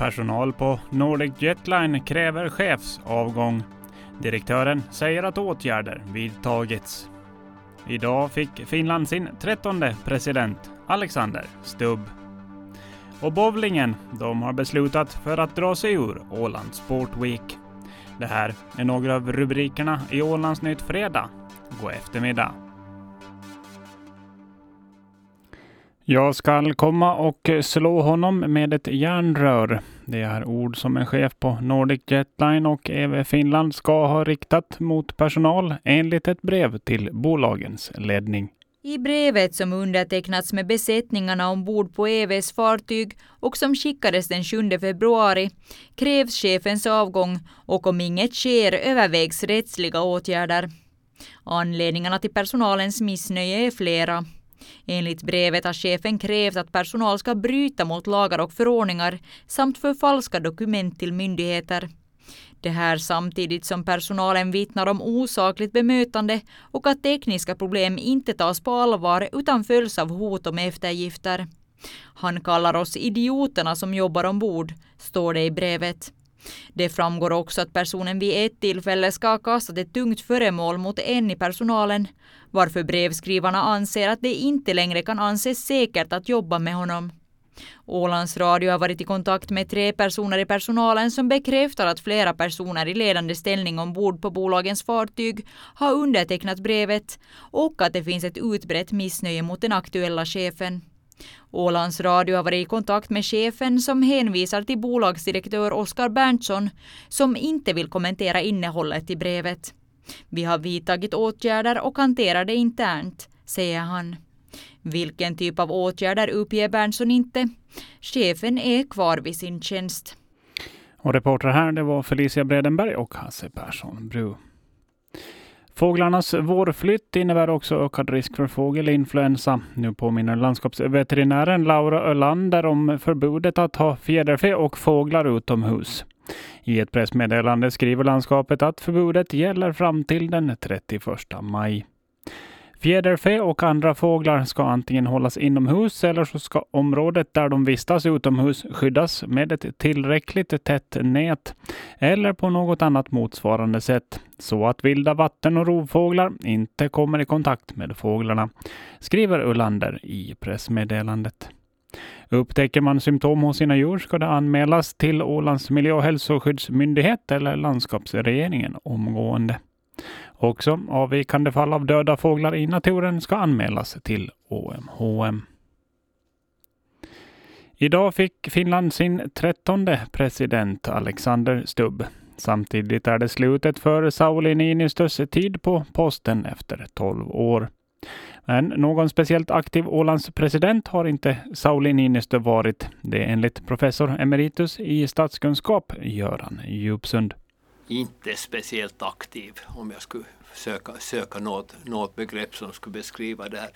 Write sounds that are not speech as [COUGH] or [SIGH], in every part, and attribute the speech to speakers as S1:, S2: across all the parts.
S1: Personal på Nordic Jetline kräver chefsavgång. Direktören säger att åtgärder vidtagits. Idag fick Finland sin trettonde president, Alexander Stubb. Och bowlingen, de har beslutat för att dra sig ur Åland Sport Week. Det här är några av rubrikerna i Ålandsnytt Fredag. God eftermiddag! Jag skall komma och slå honom med ett järnrör. Det är ord som en chef på Nordic Jetline och EV Finland ska ha riktat mot personal enligt ett brev till bolagens ledning.
S2: I brevet som undertecknats med besättningarna ombord på EVs fartyg och som skickades den 7 februari krävs chefens avgång och om inget sker övervägs rättsliga åtgärder. Anledningarna till personalens missnöje är flera. Enligt brevet har chefen krävt att personal ska bryta mot lagar och förordningar samt förfalska dokument till myndigheter. Det här samtidigt som personalen vittnar om osakligt bemötande och att tekniska problem inte tas på allvar utan följs av hot om eftergifter. Han kallar oss idioterna som jobbar ombord, står det i brevet. Det framgår också att personen vid ett tillfälle ska ha kastat ett tungt föremål mot en i personalen, varför brevskrivarna anser att det inte längre kan anses säkert att jobba med honom. Ålands Radio har varit i kontakt med tre personer i personalen som bekräftar att flera personer i ledande ställning ombord på bolagens fartyg har undertecknat brevet och att det finns ett utbrett missnöje mot den aktuella chefen. Ålands Radio har varit i kontakt med chefen som hänvisar till bolagsdirektör Oskar Berntsson som inte vill kommentera innehållet i brevet. Vi har vidtagit åtgärder och hanterar det internt, säger han. Vilken typ av åtgärder uppger Berntsson inte. Chefen är kvar vid sin tjänst.
S1: Och reporter här det var Felicia Bredenberg och Hasse Persson Bru. Fåglarnas vårflytt innebär också ökad risk för fågelinfluensa. Nu påminner landskapsveterinären Laura Ölander om förbudet att ha fjäderfä och fåglar utomhus. I ett pressmeddelande skriver landskapet att förbudet gäller fram till den 31 maj. Fjäderfä och andra fåglar ska antingen hållas inomhus eller så ska området där de vistas utomhus skyddas med ett tillräckligt tätt nät eller på något annat motsvarande sätt så att vilda vatten och rovfåglar inte kommer i kontakt med fåglarna, skriver Ullander i pressmeddelandet. Upptäcker man symptom hos sina djur ska det anmälas till Ålands miljö och hälsoskyddsmyndighet eller landskapsregeringen omgående. Också avvikande fall av döda fåglar i naturen ska anmälas till OMHM. Idag fick Finland sin trettonde president Alexander Stubb. Samtidigt är det slutet för Sauli Niinistös tid på posten efter 12 år. Men någon speciellt aktiv Ålands president har inte Sauli Niinistö varit. Det är enligt professor emeritus i statskunskap Göran Djupsund.
S3: Inte speciellt aktiv om jag skulle söka, söka något, något begrepp som skulle beskriva det här.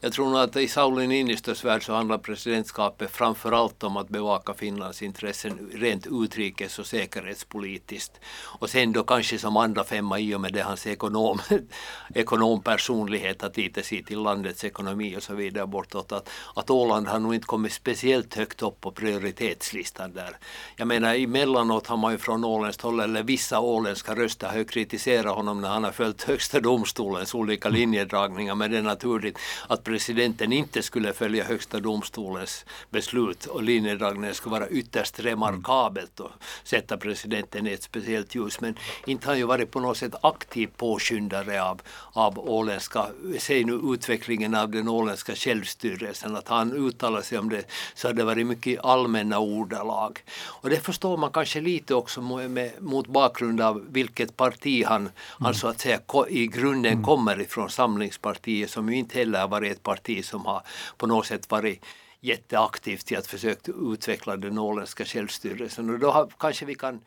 S3: Jag tror nog att i Sauli Niinistös värld så handlar presidentskapet framför allt om att bevaka Finlands intressen rent utrikes och säkerhetspolitiskt. Och sen då kanske som andra femma i och med det hans ekonom, [LAUGHS] ekonompersonlighet att lite se till landets ekonomi och så vidare bortåt. Att, att Åland har nog inte kommit speciellt högt upp på prioritetslistan där. Jag menar emellanåt har man ju från åländskt håll, eller vissa åländska röster har ju kritiserat honom när han har följt högsta domstolens olika linjedragningar men det är naturligt att presidenten inte skulle följa högsta domstolens beslut och linjedragningen skulle vara ytterst remarkabelt och sätta presidenten i ett speciellt ljus. Men inte har han ju varit på något sätt aktiv påskyndare av, av åländska, säg nu utvecklingen av den åländska självstyrelsen, att han uttalar sig om det så har det varit mycket allmänna ordalag. Och det förstår man kanske lite också med, mot bakgrund av vilket parti han, han så att säga i grunden mm. kommer ifrån Samlingspartiet som ju inte heller har varit ett parti som har på något sätt varit jätteaktivt i att försöka utveckla den åländska självstyrelsen. Och då har, kanske vi kan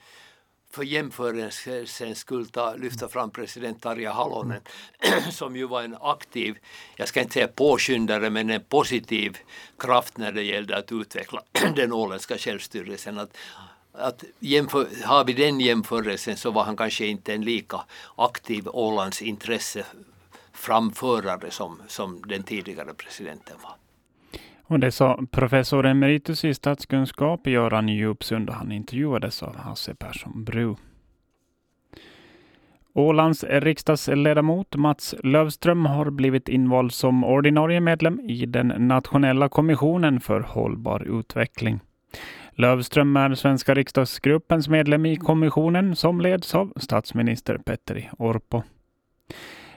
S3: för jämförelsens skull ta, lyfta fram president Tarja Halonen mm. [CLEARS THROAT] som ju var en aktiv, jag ska inte säga påskyndare, men en positiv kraft när det gällde att utveckla [CLEARS THROAT] den åländska självstyrelsen. Att att jämför, har vi den jämförelsen så var han kanske inte en lika aktiv Ålands intresse framförare som, som den tidigare presidenten var.
S1: Och det sa professor emeritus i statskunskap Göran Djupsund och han intervjuades av Hasse Persson Bru. Ålands riksdagsledamot Mats Lövström har blivit invald som ordinarie medlem i den nationella kommissionen för hållbar utveckling. Lövström är svenska riksdagsgruppens medlem i kommissionen som leds av statsminister Petteri Orpo.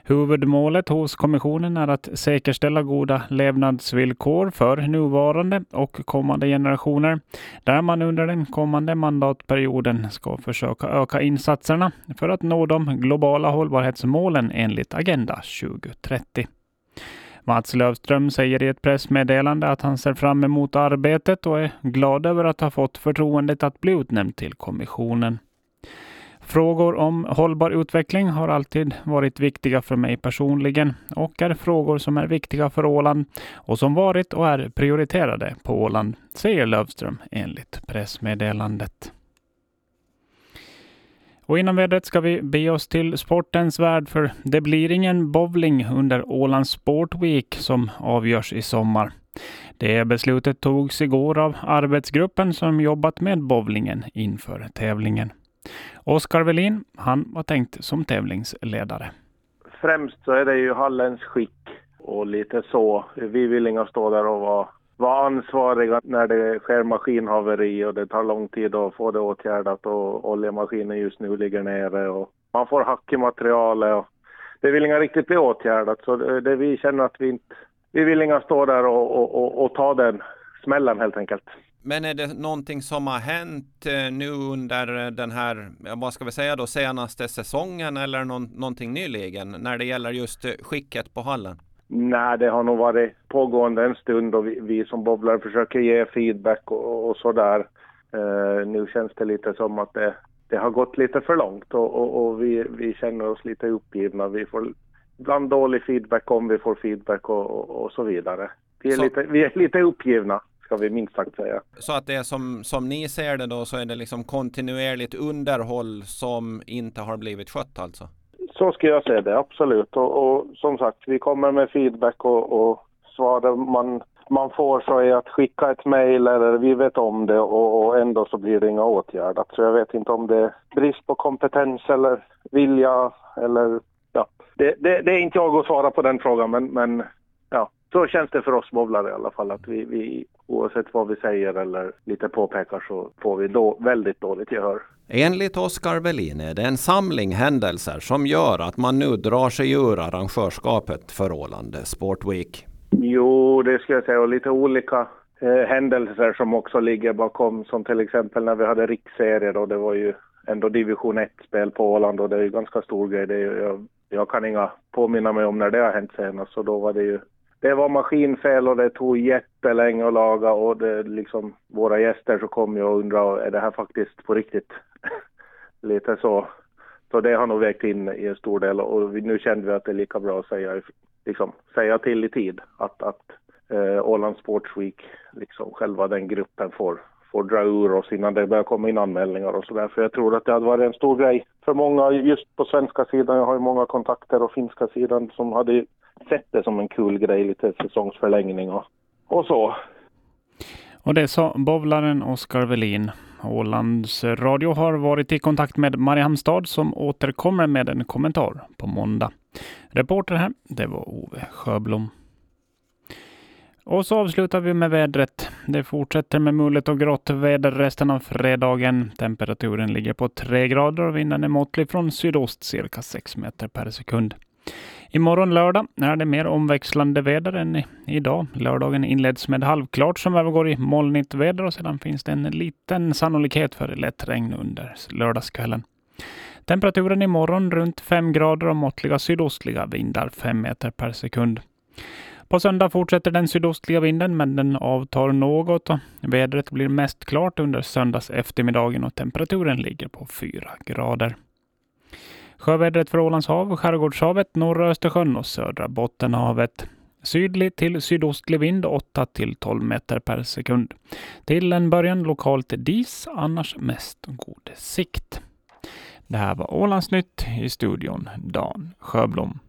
S1: Huvudmålet hos kommissionen är att säkerställa goda levnadsvillkor för nuvarande och kommande generationer, där man under den kommande mandatperioden ska försöka öka insatserna för att nå de globala hållbarhetsmålen enligt Agenda 2030. Mats Lövström säger i ett pressmeddelande att han ser fram emot arbetet och är glad över att ha fått förtroendet att bli utnämnd till kommissionen. Frågor om hållbar utveckling har alltid varit viktiga för mig personligen och är frågor som är viktiga för Åland och som varit och är prioriterade på Åland, säger Lövström enligt pressmeddelandet. Och innan vädret ska vi be oss till sportens värld för det blir ingen bowling under Ålands Sport Week som avgörs i sommar. Det beslutet togs igår av arbetsgruppen som jobbat med bowlingen inför tävlingen. Oskar Velin, han var tänkt som tävlingsledare.
S4: Främst så är det ju hallens skick och lite så. Vi vill inga stå där och vara, vara ansvariga när det sker maskinhaveri och det tar lång tid att få det åtgärdat och oljemaskinen just nu ligger nere och man får hack i materialet och det vill inga riktigt bli åtgärdat så det, det vi känner att vi inte, vi vill inga stå där och, och, och, och ta den smällen helt enkelt.
S5: Men är det någonting som har hänt eh, nu under den här, vad ska vi säga då, senaste säsongen eller någon, någonting nyligen när det gäller just eh, skicket på hallen?
S4: Nej, det har nog varit pågående en stund och vi, vi som bobblar försöker ge feedback och, och sådär. Uh, nu känns det lite som att det, det har gått lite för långt och, och, och, vi, vi känner oss lite uppgivna. Vi får ibland dålig feedback om vi får feedback och, och så vidare. Vi är, så... lite, vi är lite uppgivna ska vi minst sagt säga.
S5: Så att det är som, som ni ser det då så är det liksom kontinuerligt underhåll som inte har blivit skött alltså?
S4: Så ska jag se det, absolut. Och, och som sagt, vi kommer med feedback och, och svar man, man får så är att skicka ett mejl eller vi vet om det och, och, ändå så blir det inga åtgärdat. Så jag vet inte om det är brist på kompetens eller vilja eller ja. Det, det, det är inte jag att svara på den frågan men, men så känns det för oss bowlare i alla fall att vi, vi oavsett vad vi säger eller lite påpekar så får vi då väldigt dåligt gehör.
S5: Enligt Oskar Velin är det en samling händelser som gör att man nu drar sig ur arrangörskapet för Åland Sport Week.
S4: Jo, det skulle jag säga och lite olika eh, händelser som också ligger bakom som till exempel när vi hade riksserier och det var ju ändå division 1-spel på Åland och det är ju ganska stor grej. Det är, jag, jag kan inga påminna mig om när det har hänt senast så då var det ju det var maskinfel och det tog jättelänge att laga och det, liksom, våra gäster så kom ju och undrade är det här faktiskt på riktigt? [LAUGHS] Lite så. Så det har nog vägt in i en stor del och vi, nu kände vi att det är lika bra att säga, liksom, säga till i tid att, att eh, Åland Sports Week, liksom själva den gruppen får, får dra ur oss innan det börjar komma in anmälningar och sådär. För jag tror att det hade varit en stor grej för många just på svenska sidan. Jag har ju många kontakter och finska sidan som hade sett det som en kul grej, lite säsongsförlängning och, och så.
S1: Och det sa bowlaren Oskar Velin. Ålands Radio har varit i kontakt med Mariehamnstad som återkommer med en kommentar på måndag. Reporter här, det var Ove Sjöblom. Och så avslutar vi med vädret. Det fortsätter med mulet och grått väder resten av fredagen. Temperaturen ligger på 3 grader och vinden är måttlig från sydost cirka 6 meter per sekund. Imorgon lördag är det mer omväxlande väder än idag. Lördagen inleds med halvklart som övergår i molnigt väder och sedan finns det en liten sannolikhet för lätt regn under lördagskvällen. Temperaturen imorgon runt 5 grader och måttliga sydostliga vindar 5 meter per sekund. På söndag fortsätter den sydostliga vinden, men den avtar något och vädret blir mest klart under söndags eftermiddagen och temperaturen ligger på 4 grader. Sjövädret för Ålands hav, Skärgårdshavet, norra Östersjön och södra Bottenhavet. Sydlig till sydostlig vind 8 till 12 meter per sekund. Till en början lokalt dis, annars mest god sikt. Det här var Ålandsnytt i studion Dan Sjöblom.